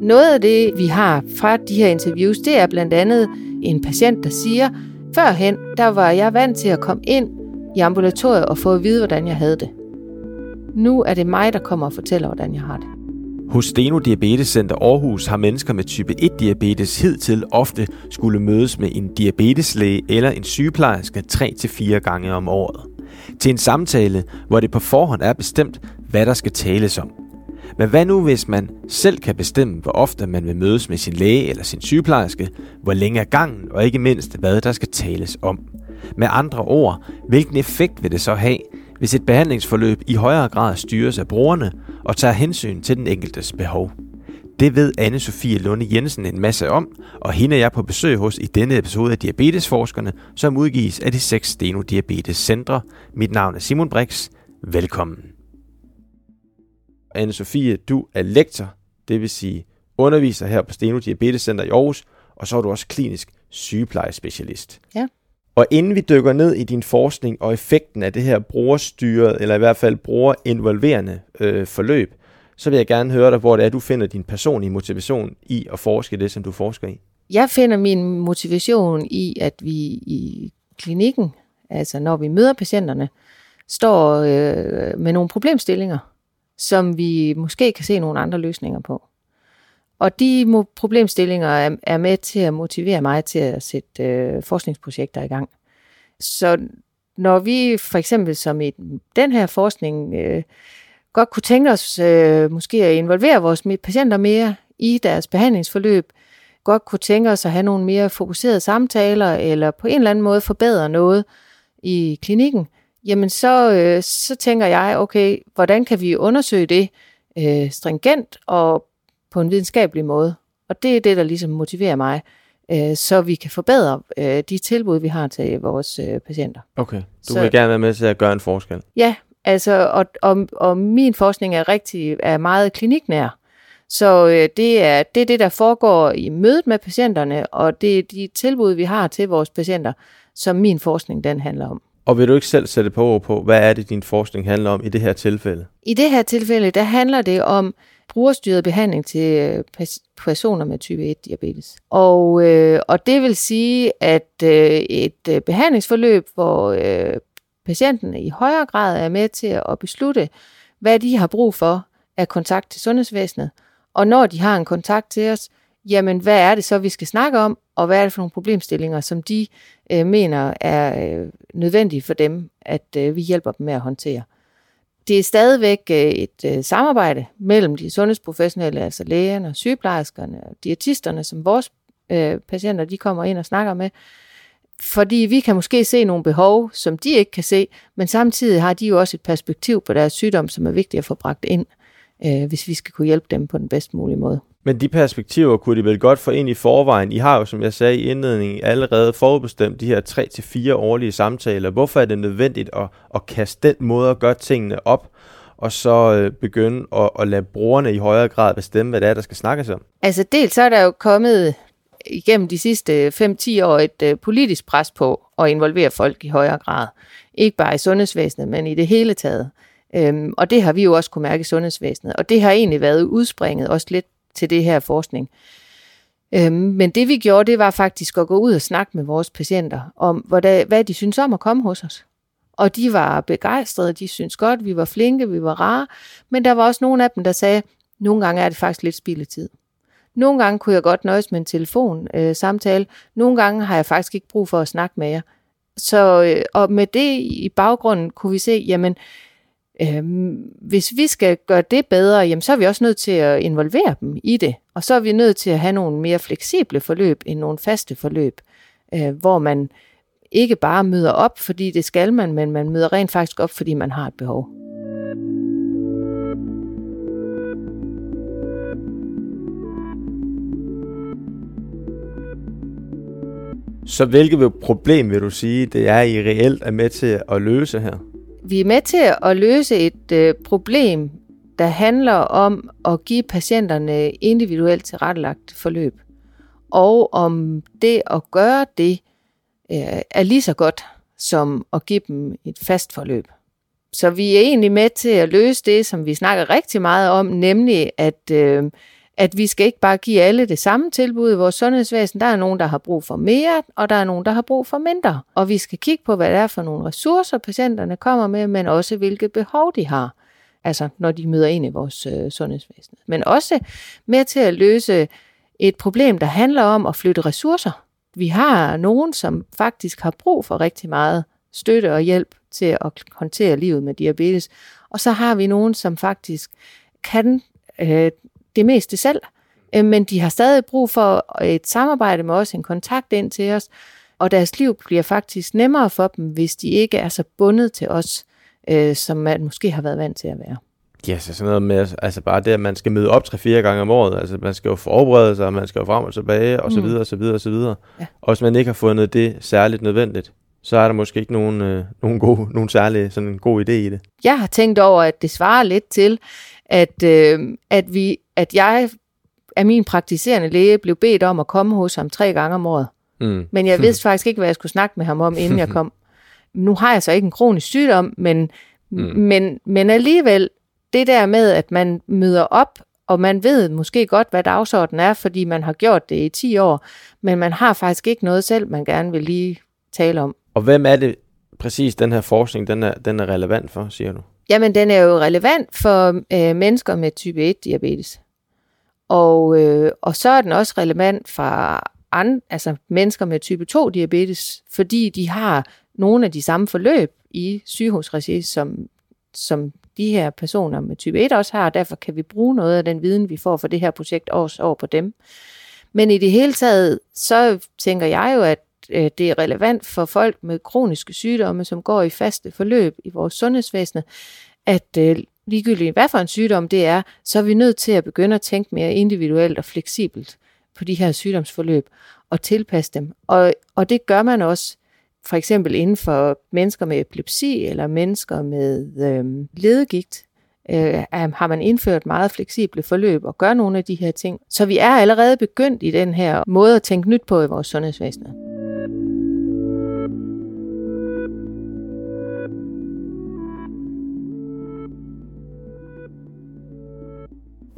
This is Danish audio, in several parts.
Noget af det, vi har fra de her interviews, det er blandt andet en patient, der siger, førhen, der var jeg vant til at komme ind i ambulatoriet og få at vide, hvordan jeg havde det. Nu er det mig, der kommer og fortæller, hvordan jeg har det. Hos Steno Diabetes Center Aarhus har mennesker med type 1-diabetes hidtil ofte skulle mødes med en diabeteslæge eller en sygeplejerske 3-4 gange om året. Til en samtale, hvor det på forhånd er bestemt, hvad der skal tales om. Men hvad nu, hvis man selv kan bestemme, hvor ofte man vil mødes med sin læge eller sin sygeplejerske, hvor længe er gangen, og ikke mindst, hvad der skal tales om? Med andre ord, hvilken effekt vil det så have, hvis et behandlingsforløb i højere grad styres af brugerne og tager hensyn til den enkeltes behov? Det ved anne Sofie Lunde Jensen en masse om, og hende er jeg på besøg hos i denne episode af Diabetesforskerne, som udgives af de seks Steno Diabetes Centre. Mit navn er Simon Brix. Velkommen anne Sofie, du er lektor, det vil sige underviser her på Steno Diabetes Center i Aarhus, og så er du også klinisk sygeplejespecialist. Ja. Og inden vi dykker ned i din forskning og effekten af det her brugerstyret, eller i hvert fald brugerinvolverende øh, forløb, så vil jeg gerne høre dig, hvor det er, du finder din personlige motivation i at forske det, som du forsker i. Jeg finder min motivation i, at vi i klinikken, altså når vi møder patienterne, står øh, med nogle problemstillinger, som vi måske kan se nogle andre løsninger på. Og de problemstillinger er, er med til at motivere mig til at sætte øh, forskningsprojekter i gang. Så når vi for eksempel som i den her forskning øh, godt kunne tænke os øh, måske at involvere vores patienter mere i deres behandlingsforløb, godt kunne tænke os at have nogle mere fokuserede samtaler, eller på en eller anden måde forbedre noget i klinikken, jamen så, øh, så tænker jeg, okay, hvordan kan vi undersøge det øh, stringent og på en videnskabelig måde. Og det er det, der ligesom motiverer mig, øh, så vi kan forbedre øh, de tilbud, vi har til vores øh, patienter. Okay, du så, vil gerne være med til at gøre en forskel. Ja, altså, og, og, og min forskning er rigtig er meget kliniknær. Så øh, det, er, det er det, der foregår i mødet med patienterne, og det er de tilbud, vi har til vores patienter, som min forskning den handler om. Og vil du ikke selv sætte på på, hvad er det, din forskning handler om i det her tilfælde? I det her tilfælde, der handler det om brugerstyret behandling til øh, personer med type 1-diabetes. Og, øh, og det vil sige, at øh, et øh, behandlingsforløb, hvor øh, patienten i højere grad er med til at beslutte, hvad de har brug for af kontakt til sundhedsvæsenet, og når de har en kontakt til os, jamen hvad er det så, vi skal snakke om, og hvad er det for nogle problemstillinger, som de øh, mener er øh, nødvendige for dem, at øh, vi hjælper dem med at håndtere det er stadigvæk øh, et øh, samarbejde mellem de sundhedsprofessionelle, altså lægerne og sygeplejerskerne og diætisterne, som vores øh, patienter de kommer ind og snakker med. Fordi vi kan måske se nogle behov, som de ikke kan se, men samtidig har de jo også et perspektiv på deres sygdom, som er vigtigt at få bragt ind, øh, hvis vi skal kunne hjælpe dem på den bedst mulige måde. Men de perspektiver kunne de vel godt få ind i forvejen. I har jo, som jeg sagde i indledningen, allerede forudbestemt de her 3-4 årlige samtaler. Hvorfor er det nødvendigt at, at kaste den måde at gøre tingene op, og så øh, begynde at, at lade brugerne i højere grad bestemme, hvad det er, der skal snakkes om? Altså dels så er der jo kommet igennem de sidste 5-10 år et uh, politisk pres på at involvere folk i højere grad. Ikke bare i sundhedsvæsenet, men i det hele taget. Øhm, og det har vi jo også kunne mærke i sundhedsvæsenet. Og det har egentlig været udspringet også lidt til det her forskning. Øhm, men det vi gjorde, det var faktisk at gå ud og snakke med vores patienter om, hvad, hvad de synes om at komme hos os. Og de var begejstrede, de synes godt, vi var flinke, vi var rare, men der var også nogle af dem, der sagde, nogle gange er det faktisk lidt spildetid. Nogle gange kunne jeg godt nøjes med en telefon øh, samtale. Nogle gange har jeg faktisk ikke brug for at snakke med jer. Så, øh, og med det i baggrunden kunne vi se, jamen, Øhm, hvis vi skal gøre det bedre, jamen, så er vi også nødt til at involvere dem i det. Og så er vi nødt til at have nogle mere fleksible forløb end nogle faste forløb, øh, hvor man ikke bare møder op, fordi det skal man, men man møder rent faktisk op, fordi man har et behov. Så hvilket problem vil du sige, det er, I reelt er med til at løse her? Vi er med til at løse et øh, problem, der handler om at give patienterne individuelt tilrettelagt forløb. Og om det at gøre det øh, er lige så godt som at give dem et fast forløb. Så vi er egentlig med til at løse det, som vi snakker rigtig meget om, nemlig at, øh, at vi skal ikke bare give alle det samme tilbud i vores sundhedsvæsen. Der er nogen, der har brug for mere, og der er nogen, der har brug for mindre. Og vi skal kigge på, hvad det er for nogle ressourcer, patienterne kommer med, men også hvilke behov de har, altså når de møder ind i vores øh, sundhedsvæsen. Men også med til at løse et problem, der handler om at flytte ressourcer. Vi har nogen, som faktisk har brug for rigtig meget støtte og hjælp til at håndtere livet med diabetes. Og så har vi nogen, som faktisk kan øh, det meste selv, øh, men de har stadig brug for et samarbejde med os, en kontakt ind til os, og deres liv bliver faktisk nemmere for dem, hvis de ikke er så bundet til os, øh, som man måske har været vant til at være. Ja, så sådan noget med, altså bare det, at man skal møde op tre-fire gange om året, altså man skal jo forberede sig, man skal jo frem og tilbage, og så mm. videre, og så videre, og så videre. Ja. Og hvis man ikke har fundet det særligt nødvendigt, så er der måske ikke nogen, øh, nogen, gode, nogen særlig sådan en god idé i det. Jeg har tænkt over, at det svarer lidt til, at, øh, at, vi, at jeg af min praktiserende læge blev bedt om at komme hos ham tre gange om året. Mm. Men jeg vidste faktisk ikke, hvad jeg skulle snakke med ham om, inden jeg kom. Nu har jeg så ikke en kronisk sygdom, men, mm. men, men alligevel, det der med, at man møder op, og man ved måske godt, hvad dagsordenen er, fordi man har gjort det i 10 år, men man har faktisk ikke noget selv, man gerne vil lige tale om. Og hvem er det præcis, den her forskning, den er, den er relevant for, siger du? Jamen, den er jo relevant for øh, mennesker med type 1-diabetes. Og, øh, og så er den også relevant for andre, altså mennesker med type 2-diabetes, fordi de har nogle af de samme forløb i sygehusregi, som, som de her personer med type 1 også har, og derfor kan vi bruge noget af den viden, vi får for det her projekt også over på dem. Men i det hele taget, så tænker jeg jo, at øh, det er relevant for folk med kroniske sygdomme, som går i faste forløb i vores sundhedsvæsen, at øh, ligegyldigt hvad for en sygdom det er, så er vi nødt til at begynde at tænke mere individuelt og fleksibelt på de her sygdomsforløb og tilpasse dem. Og, og det gør man også for eksempel inden for mennesker med epilepsi eller mennesker med øhm, øh, ledegigt, øh, har man indført meget fleksible forløb og gør nogle af de her ting. Så vi er allerede begyndt i den her måde at tænke nyt på i vores sundhedsvæsen.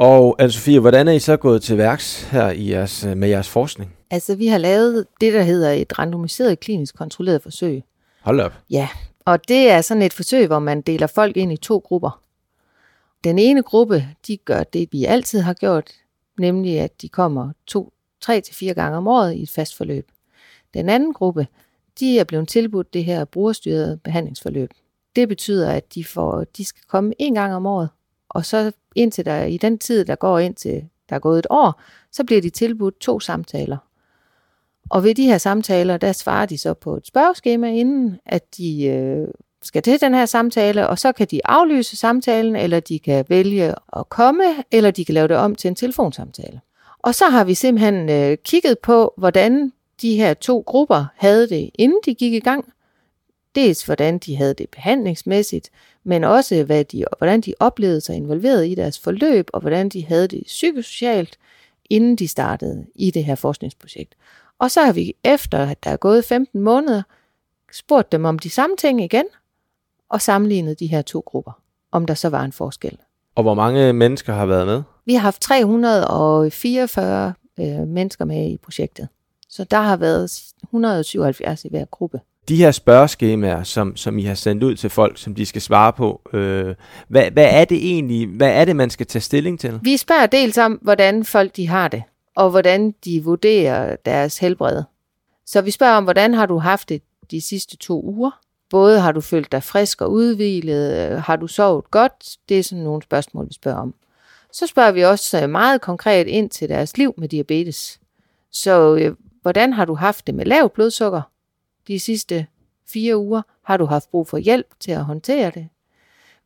Og Anne-Sophie, hvordan er I så gået til værks her i jeres, med jeres forskning? Altså, vi har lavet det, der hedder et randomiseret klinisk kontrolleret forsøg. Hold op. Ja, og det er sådan et forsøg, hvor man deler folk ind i to grupper. Den ene gruppe, de gør det, vi altid har gjort, nemlig at de kommer to, tre til fire gange om året i et fast forløb. Den anden gruppe, de er blevet tilbudt det her brugerstyrede behandlingsforløb. Det betyder, at de, får, de skal komme en gang om året, og så indtil der, i den tid, der går ind til der er gået et år, så bliver de tilbudt to samtaler. Og ved de her samtaler, der svarer de så på et spørgeskema inden, at de øh, skal til den her samtale, og så kan de aflyse samtalen, eller de kan vælge at komme, eller de kan lave det om til en telefonsamtale. Og så har vi simpelthen øh, kigget på, hvordan de her to grupper havde det, inden de gik i gang. Dels hvordan de havde det behandlingsmæssigt, men også hvad de, hvordan de oplevede sig involveret i deres forløb, og hvordan de havde det psykosocialt, inden de startede i det her forskningsprojekt. Og så har vi efter, at der er gået 15 måneder, spurgt dem om de samme ting igen, og sammenlignet de her to grupper, om der så var en forskel. Og hvor mange mennesker har været med? Vi har haft 344 øh, mennesker med i projektet. Så der har været 177 i hver gruppe. De her spørgeskemaer, som, som I har sendt ud til folk, som de skal svare på, øh, hvad, hvad er det egentlig, hvad er det, man skal tage stilling til? Vi spørger dels om, hvordan folk de har det, og hvordan de vurderer deres helbred. Så vi spørger om, hvordan har du haft det de sidste to uger? Både har du følt dig frisk og udvilet? Har du sovet godt? Det er sådan nogle spørgsmål, vi spørger om. Så spørger vi også øh, meget konkret ind til deres liv med diabetes. Så øh, hvordan har du haft det med lav blodsukker de sidste fire uger? Har du haft brug for hjælp til at håndtere det?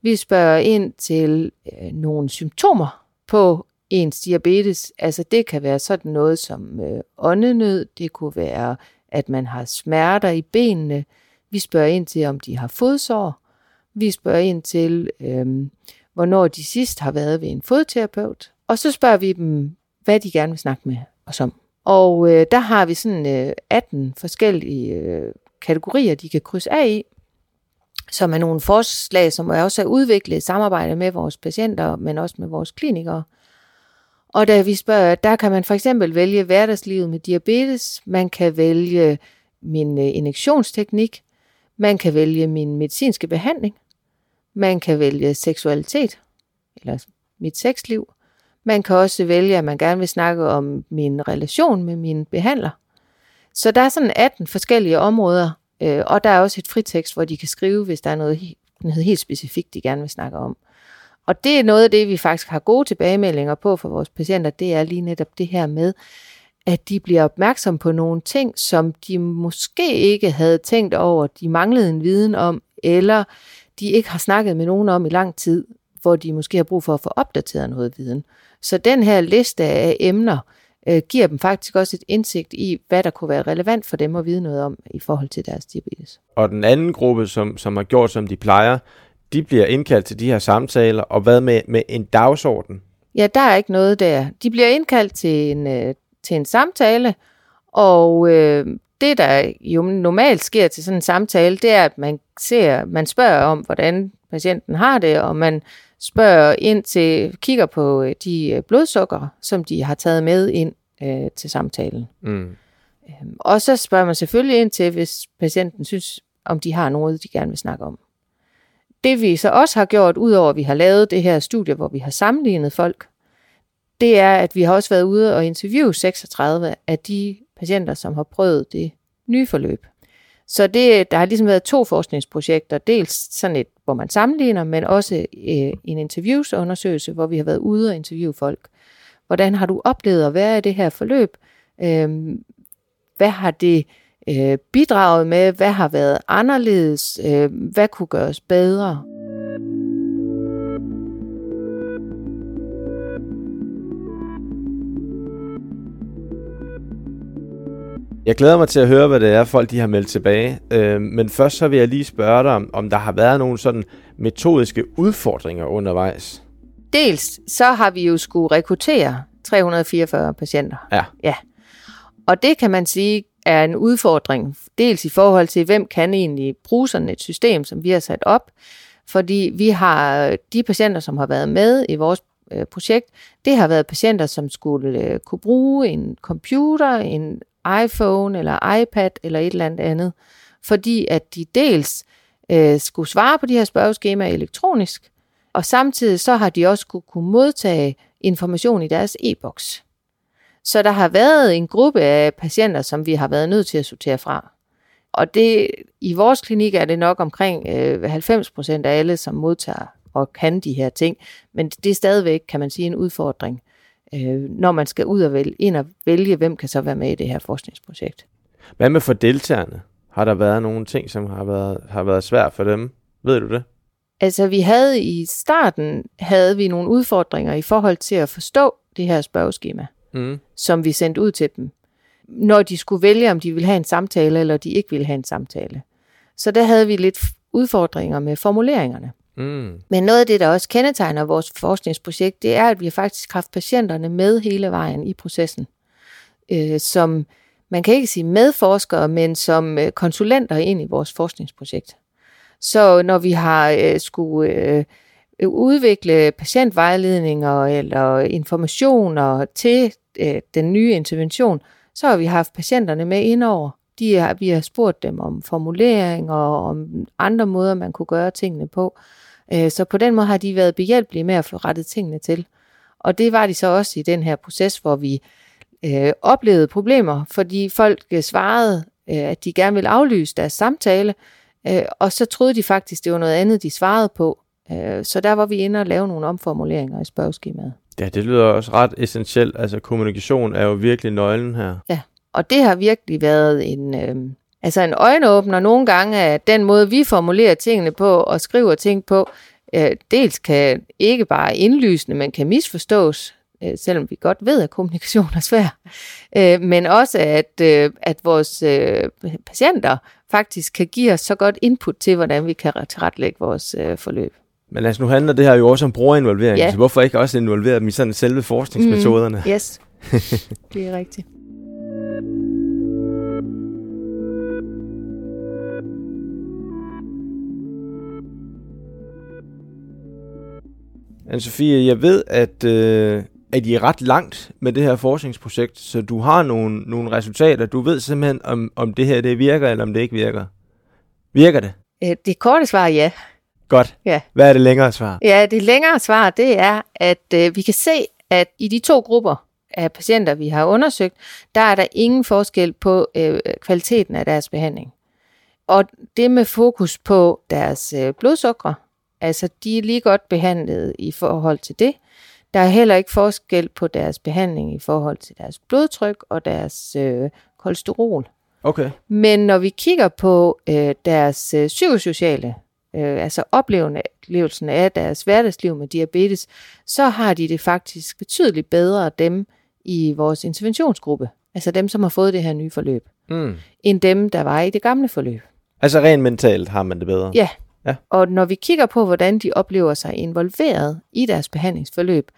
Vi spørger ind til øh, nogle symptomer på ens diabetes. Altså det kan være sådan noget som øh, åndenød, det kunne være, at man har smerter i benene. Vi spørger ind til, om de har fodsår. Vi spørger ind til, øh, hvornår de sidst har været ved en fodterapeut. Og så spørger vi dem, hvad de gerne vil snakke med os om. Og øh, der har vi sådan øh, 18 forskellige øh, kategorier, de kan krydse af i, som er nogle forslag, som er også er udviklet i samarbejde med vores patienter, men også med vores klinikere. Og da vi spørger, der kan man for eksempel vælge hverdagslivet med diabetes, man kan vælge min øh, injektionsteknik, man kan vælge min medicinske behandling, man kan vælge seksualitet, eller mit sexliv. Man kan også vælge, at man gerne vil snakke om min relation med min behandler. Så der er sådan 18 forskellige områder, øh, og der er også et fritekst, hvor de kan skrive, hvis der er noget, noget helt specifikt, de gerne vil snakke om. Og det er noget af det, vi faktisk har gode tilbagemeldinger på for vores patienter, det er lige netop det her med, at de bliver opmærksom på nogle ting, som de måske ikke havde tænkt over, de manglede en viden om, eller de ikke har snakket med nogen om i lang tid, hvor de måske har brug for at få opdateret noget viden. Så den her liste af emner øh, giver dem faktisk også et indsigt i, hvad der kunne være relevant for dem at vide noget om i forhold til deres diabetes. Og den anden gruppe, som, som har gjort, som de plejer, de bliver indkaldt til de her samtaler, og hvad med, med en dagsorden? Ja, der er ikke noget der. De bliver indkaldt til en, øh, til en samtale, og øh, det, der jo normalt sker til sådan en samtale, det er, at man ser, man spørger om, hvordan patienten har det, og man spørger ind til, kigger på øh, de øh, blodsukker, som de har taget med ind øh, til samtalen. Mm. Øhm, og så spørger man selvfølgelig ind til, hvis patienten synes, om de har noget, de gerne vil snakke om. Det vi så også har gjort, udover at vi har lavet det her studie, hvor vi har sammenlignet folk, det er, at vi har også været ude og interviewe 36 af de patienter, som har prøvet det nye forløb. Så det, der har ligesom været to forskningsprojekter. Dels sådan et, hvor man sammenligner, men også øh, en interviewsundersøgelse, hvor vi har været ude og interviewe folk. Hvordan har du oplevet at være i det her forløb? Øh, hvad har det øh, bidraget med? Hvad har været anderledes? Øh, hvad kunne gøres bedre? Jeg glæder mig til at høre, hvad det er, folk de har meldt tilbage. Øh, men først så vil jeg lige spørge dig, om, om der har været nogle sådan metodiske udfordringer undervejs. Dels så har vi jo skulle rekruttere 344 patienter. Ja. ja. Og det kan man sige er en udfordring. Dels i forhold til, hvem kan egentlig bruge sådan et system, som vi har sat op. Fordi vi har de patienter, som har været med i vores øh, projekt, det har været patienter, som skulle øh, kunne bruge en computer, en iPhone eller iPad eller et eller andet andet, fordi at de dels øh, skulle svare på de her spørgeskemaer elektronisk, og samtidig så har de også skulle kunne modtage information i deres e-boks. Så der har været en gruppe af patienter, som vi har været nødt til at sortere fra. Og det, i vores klinik er det nok omkring øh, 90 procent af alle, som modtager og kan de her ting. Men det er stadigvæk, kan man sige, en udfordring øh, når man skal ud og vælge, ind og vælge, hvem kan så være med i det her forskningsprojekt. Hvad med for deltagerne? Har der været nogle ting, som har været, har været svært for dem? Ved du det? Altså, vi havde i starten havde vi nogle udfordringer i forhold til at forstå det her spørgeskema, mm. som vi sendte ud til dem, når de skulle vælge, om de ville have en samtale, eller de ikke ville have en samtale. Så der havde vi lidt udfordringer med formuleringerne. Mm. Men noget af det, der også kendetegner vores forskningsprojekt, det er, at vi har faktisk haft patienterne med hele vejen i processen. Øh, som, man kan ikke sige medforskere, men som øh, konsulenter ind i vores forskningsprojekt. Så når vi har øh, skulle øh, udvikle patientvejledninger eller informationer til øh, den nye intervention, så har vi haft patienterne med indover. De har, vi har spurgt dem om formuleringer og om andre måder, man kunne gøre tingene på. Øh, så på den måde har de været behjælpelige med at få rettet tingene til. Og det var de så også i den her proces, hvor vi øh, oplevede problemer, fordi folk øh, svarede, øh, at de gerne ville aflyse deres samtale, øh, og så troede de faktisk, det var noget andet, de svarede på. Øh, så der var vi inde og lave nogle omformuleringer i spørgeskemaet. Ja, det lyder også ret essentielt. Altså kommunikation er jo virkelig nøglen her. Ja, og det har virkelig været en... Øh, altså en øjenåbner nogle gange af den måde, vi formulerer tingene på og skriver ting på, øh, dels kan ikke bare indlysende, men kan misforstås, øh, selvom vi godt ved, at kommunikation er svær, øh, men også at, øh, at vores øh, patienter faktisk kan give os så godt input til, hvordan vi kan tilrettelægge vores øh, forløb. Men altså, nu handler det her jo også om brugerinvolvering, ja. så hvorfor ikke også involvere dem i sådan selve forskningsmetoderne? Mm, yes, det er rigtigt. Anne Sofie, jeg ved, at øh, at I er ret langt med det her forskningsprojekt, så du har nogle, nogle resultater. Du ved simpelthen, om, om det her det virker, eller om det ikke virker. Virker det? Øh, Det korte svar er ja. Godt. Ja. Hvad er det længere svar? Ja, det længere svar, det er, at øh, vi kan se, at i de to grupper af patienter, vi har undersøgt, der er der ingen forskel på øh, kvaliteten af deres behandling. Og det med fokus på deres øh, blodsukker, altså de er lige godt behandlet i forhold til det. Der er heller ikke forskel på deres behandling i forhold til deres blodtryk og deres øh, kolesterol. Okay. Men når vi kigger på øh, deres øh, psykosociale, øh, altså oplevelsen af deres hverdagsliv med diabetes, så har de det faktisk betydeligt bedre dem i vores interventionsgruppe. Altså dem, som har fået det her nye forløb, Mm. end dem, der var i det gamle forløb. Altså rent mentalt har man det bedre? Ja. Ja. Og når vi kigger på, hvordan de oplever sig involveret i deres behandlingsforløb,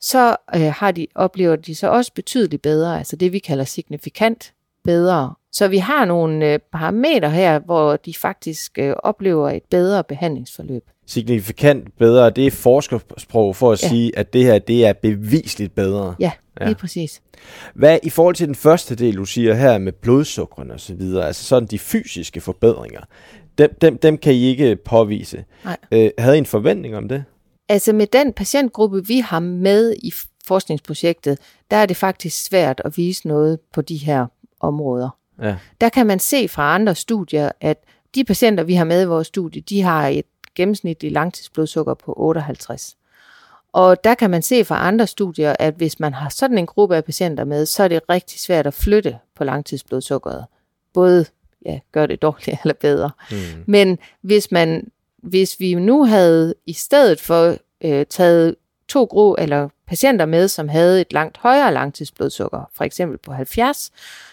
så øh, har de, oplever de så også betydeligt bedre, altså det vi kalder signifikant bedre. Så vi har nogle øh, parametre her, hvor de faktisk øh, oplever et bedre behandlingsforløb. Signifikant bedre, det er forskersprog for at ja. Sige, at det her det er bevisligt bedre. Ja, Ja. lige præcis. Hvad i forhold til den første del, du siger her med blodsukkerne og så videre, altså sådan de fysiske forbedringer, dem, dem, dem kan I ikke påvise. Nej. Øh, havde I en forventning om det? Altså med den patientgruppe, vi har med i forskningsprojektet, der er det faktisk svært at vise noget på de her områder. Ja. Der kan man se fra andre studier, at de patienter, vi har med i vores studie, de har et gennemsnitligt langtidsblodsukker på 58. Og der kan man se fra andre studier, at hvis man har sådan en gruppe af patienter med, så er det rigtig svært at flytte på langtidsblodsukkeret. Både ja, gør det dårligere eller bedre. Hmm. Men hvis man, hvis vi nu havde i stedet for øh, taget to gru eller patienter med, som havde et langt højere langtidsblodsukker, for eksempel på 70,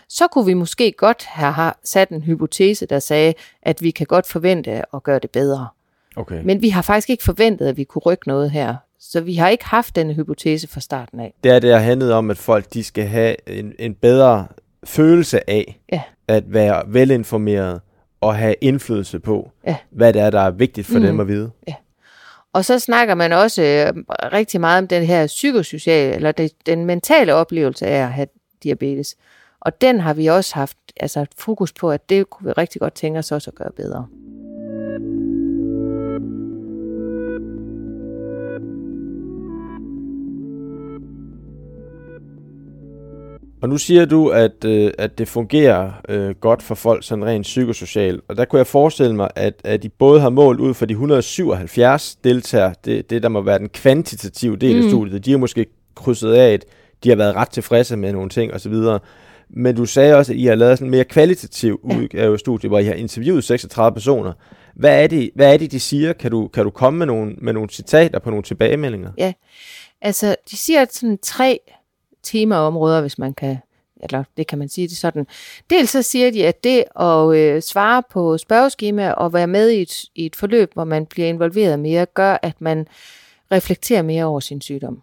så kunne vi måske godt have sat en hypotese, der sagde, at vi kan godt forvente at gøre det bedre. Okay. Men vi har faktisk ikke forventet, at vi kunne rykke noget her. Så vi har ikke haft denne hypotese fra starten af. Det er det, har handlet om, at folk de skal have en, en bedre følelse af Ja. At være velinformeret og have indflydelse på, Ja. hvad det er, der er vigtigt for mm. Dem at vide. Og så snakker man også øh, rigtig meget om den her psykosociale, eller det, den mentale oplevelse af at have diabetes. Og den har vi også haft altså fokus på, at det kunne vi rigtig godt tænke os også at gøre bedre. Og nu siger du, at, øh, at det fungerer øh, godt for folk sådan rent psykosocialt. Og der kunne jeg forestille mig, at, at de både har målt ud for de 177 deltagere, det, det der må være den kvantitative del mm. af studiet. De har måske krydset af, at de har været ret tilfredse med nogle ting osv. Men du sagde også, at I har lavet sådan en mere kvalitativ Ja. udgave af studiet, hvor I har interviewet 36 personer. Hvad er det, hvad er det de siger? Kan du, kan du komme med nogle, med nogle citater på nogle tilbagemeldinger? Altså, de siger sådan tre temaområder, hvis man kan, eller det kan man sige det sådan. Dels så siger de, at det at øh, svare på spørgeskema og være med i et, i et forløb, hvor man bliver involveret mere, gør, at man reflekterer mere over sin sygdom.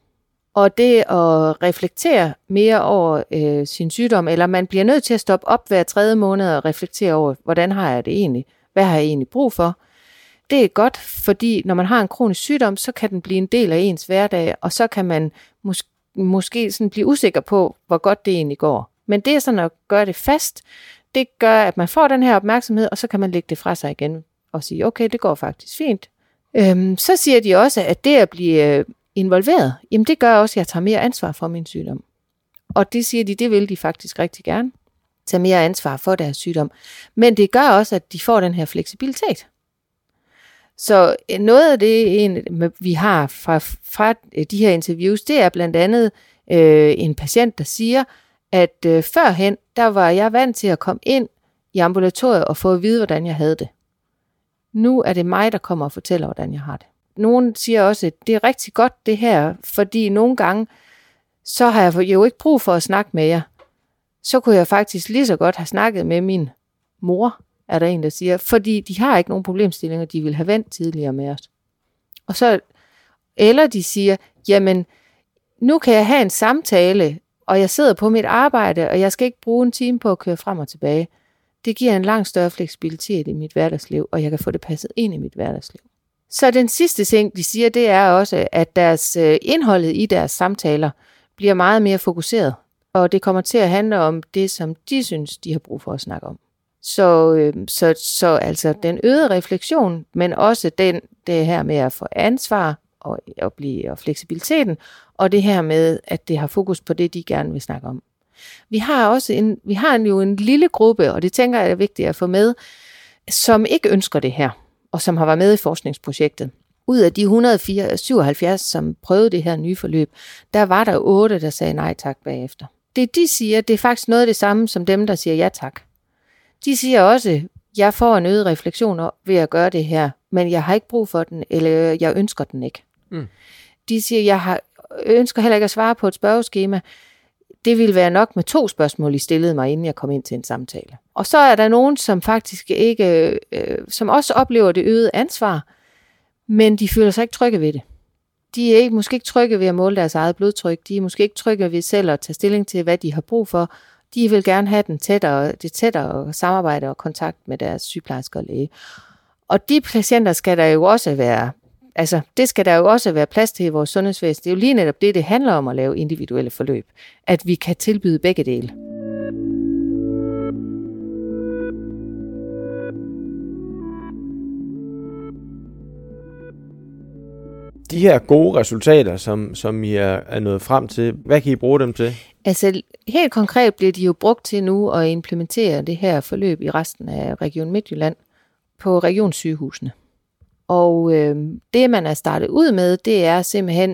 Og det at reflektere mere over øh, sin sygdom, eller man bliver nødt til at stoppe op hver tredje måned og reflektere over, hvordan har jeg det egentlig? Hvad har jeg egentlig brug for? Det er godt, fordi når man har en kronisk sygdom, så kan den blive en del af ens hverdag, og så kan man måske måske sådan blive usikker på, hvor godt det egentlig går. Men det er sådan at gøre det fast, det gør, at man får den her opmærksomhed, og så kan man lægge det fra sig igen og sige, okay, det går faktisk fint. Øhm, så siger de også, at det at blive øh, involveret, jamen det gør også, at jeg tager mere ansvar for min sygdom. Og det siger de, det vil de faktisk rigtig gerne. Tage mere ansvar for deres sygdom. Men det gør også, at de får den her fleksibilitet. Så øh, noget af det, en, vi har fra, fra øh, de her interviews, det er blandt andet øh, en patient, der siger, at øh, førhen, der var jeg vant til at komme ind i ambulatoriet og få at vide, hvordan jeg havde det. Nu er det mig, der kommer og fortæller, hvordan jeg har det. Nogen siger også, at det er rigtig godt det her, fordi nogle gange, så har jeg jo ikke brug for at snakke med jer. Så kunne jeg faktisk lige så godt have snakket med min mor, er der en, der siger, fordi de har ikke nogen problemstillinger, de vil have vendt tidligere med os. Og så, eller de siger, jamen, nu kan jeg have en samtale, og jeg sidder på mit arbejde, og jeg skal ikke bruge en time på at køre frem og tilbage. Det giver en langt større fleksibilitet i mit hverdagsliv, og jeg kan få det passet ind i mit hverdagsliv. Så den sidste ting, de siger, det er også, at deres øh, indholdet i deres samtaler bliver meget mere fokuseret, og det kommer til at handle om det, som de synes, de har brug for at snakke om. Så, øh, så, så altså den øgede refleksion, men også den, det her med at få ansvar og, og, blive, og fleksibiliteten, og det her med, at det har fokus på det, de gerne vil snakke om. Vi har også en, vi har jo en lille gruppe, og det tænker jeg er vigtigt at få med, som ikke ønsker det her, og som har været med i forskningsprojektet. Ud af de 177, som prøvede det her nye forløb, der var der otte, der sagde nej tak bagefter. Det de siger, det er faktisk noget af det samme som dem, der siger ja tak. De siger også, jeg får en øget refleksion ved at gøre det her, men jeg har ikke brug for den, eller jeg ønsker den ikke. Mm. De siger, jeg har, ønsker heller ikke at svare på et spørgeskema. Det ville være nok med to spørgsmål, I stillede mig, inden jeg kom ind til en samtale. Og så er der nogen, som faktisk ikke, øh, som også oplever det øgede ansvar, men de føler sig ikke trygge ved det. De er ikke, måske ikke trygge ved at måle deres eget blodtryk. De er måske ikke trygge ved selv at tage stilling til, hvad de har brug for. De vil gerne have den tættere, det tættere samarbejde og kontakt med deres sygeplejerske og læge. Og de patienter skal der jo også være, altså det skal der jo også være plads til i vores sundhedsvæsen. Det er jo lige netop det, det handler om at lave individuelle forløb. At vi kan tilbyde begge dele. De her gode resultater, som, som I er, er nået frem til, hvad kan I bruge dem til? Altså helt konkret bliver de jo brugt til nu at implementere det her forløb i resten af Region Midtjylland på regionssygehusene. Og øh, det, man er startet ud med, det er simpelthen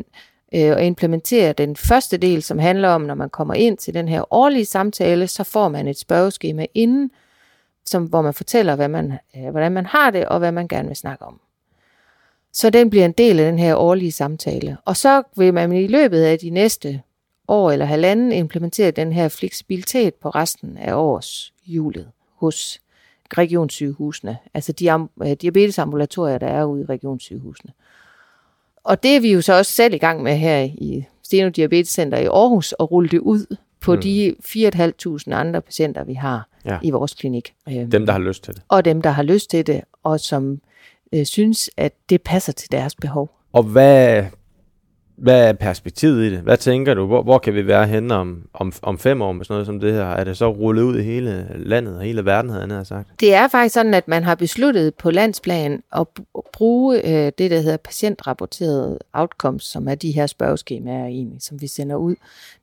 øh, at implementere den første del, som handler om, når man kommer ind til den her årlige samtale, så får man et spørgeskema inden, som, hvor man fortæller, hvad man, øh, hvordan man har det, og hvad man gerne vil snakke om. Så den bliver en del af den her årlige samtale. Og så vil man i løbet af de næste år eller halvanden implementere den her fleksibilitet på resten af års julet hos regionssygehusene, altså de øh, diabetesambulatorier, der er ude i regionssygehusene. Og det er vi jo så også selv i gang med her i Steno Diabetes Center i Aarhus, at rulle det ud på mm. de 4.500 andre patienter, vi har ja. i vores klinik. Dem, der har lyst til det. Og dem, der har lyst til det, og som øh, synes, at det passer til deres behov. Og hvad, hvad er perspektivet i det? Hvad tænker du? Hvor, hvor kan vi være henne om, om, om fem år med sådan noget som det her? Er det så rullet ud i hele landet og hele verden, havde jeg sagt? Det er faktisk sådan, at man har besluttet på landsplan at bruge øh, det, der hedder patientrapporterede outcomes, som er de her spørgeskemaer egentlig, som vi sender ud.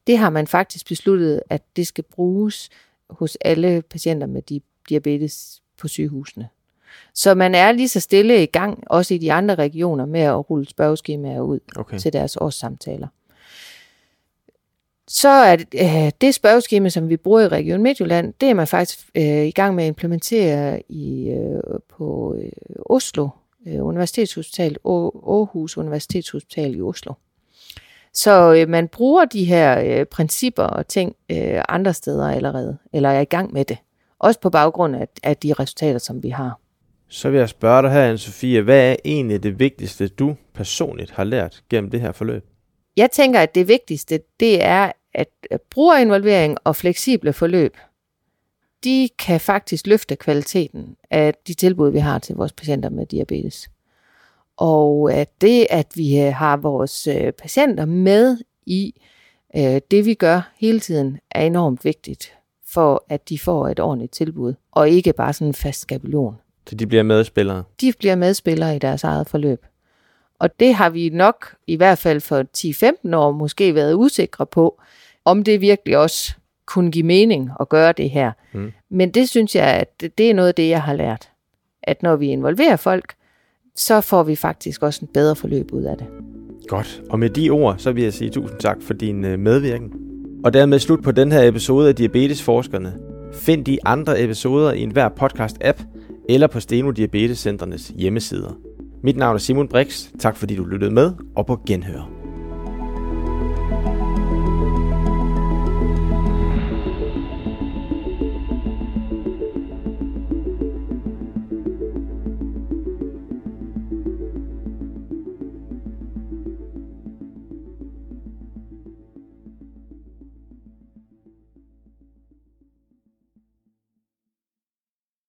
Det har man faktisk besluttet, at det skal bruges hos alle patienter med diabetes på sygehusene. Så man er lige så stille i gang, også i de andre regioner, med at rulle spørgeskemaer ud okay. til deres årssamtaler. Så er det, øh, det spørgeskema, som vi bruger i Region Midtjylland, det er man faktisk øh, i gang med at implementere i, øh, på øh, Oslo øh, Universitetshospital, Aarhus Universitetshospital i Oslo. Så øh, man bruger de her øh, principper og ting øh, andre steder allerede, eller er i gang med det. Også på baggrund af, af de resultater, som vi har. Så vil jeg spørge dig her, Sofie, hvad er egentlig det vigtigste, du personligt har lært gennem det her forløb? Jeg tænker, at det vigtigste, det er, at brugerinvolvering og fleksible forløb, de kan faktisk løfte kvaliteten af de tilbud, vi har til vores patienter med diabetes. Og at det, at vi øh, har vores øh, patienter med i det, vi gør hele tiden, er enormt vigtigt for, at de får et ordentligt tilbud, og ikke bare sådan en fast skabelon. Så de bliver medspillere? De bliver medspillere i deres eget forløb. Og det har vi nok, i hvert fald for 10-15 år, måske været usikre på, om det virkelig også kunne give mening at gøre det her. Mm. Men det synes jeg, at det er noget af det, jeg har lært. At når vi involverer folk, så får vi faktisk også en bedre forløb ud af det. Godt. Og med de ord, så vil jeg sige tusind tak for din øh, medvirken. Og dermed slut på den her episode af Diabetesforskerne. Find de andre episoder i enhver podcast-app, eller på Steno Diabetescentrenes hjemmesider. Mit navn er Simon Brix. Tak fordi du lyttede med, og på genhør.